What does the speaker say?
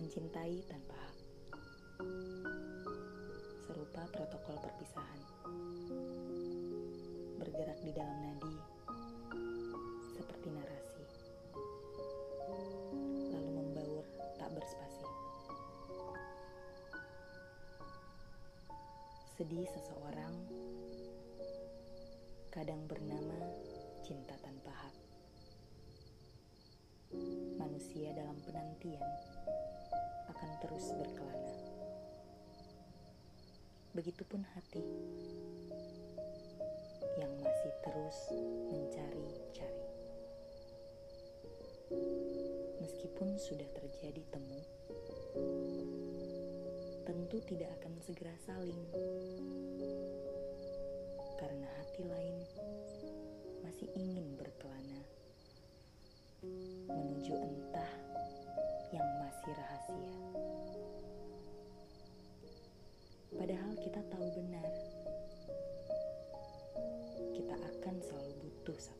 mencintai tanpa hak, serupa protokol perpisahan, bergerak di dalam nadi seperti narasi, lalu membaur tak berspasi. Sedih seseorang kadang bernama cinta. Penantian akan terus berkelana. Begitupun hati yang masih terus mencari-cari. Meskipun sudah terjadi temu, tentu tidak akan segera saling, karena hati lain masih ingin berkelana menuju entah manusia. Ya. Padahal kita tahu benar, kita akan selalu butuh satu.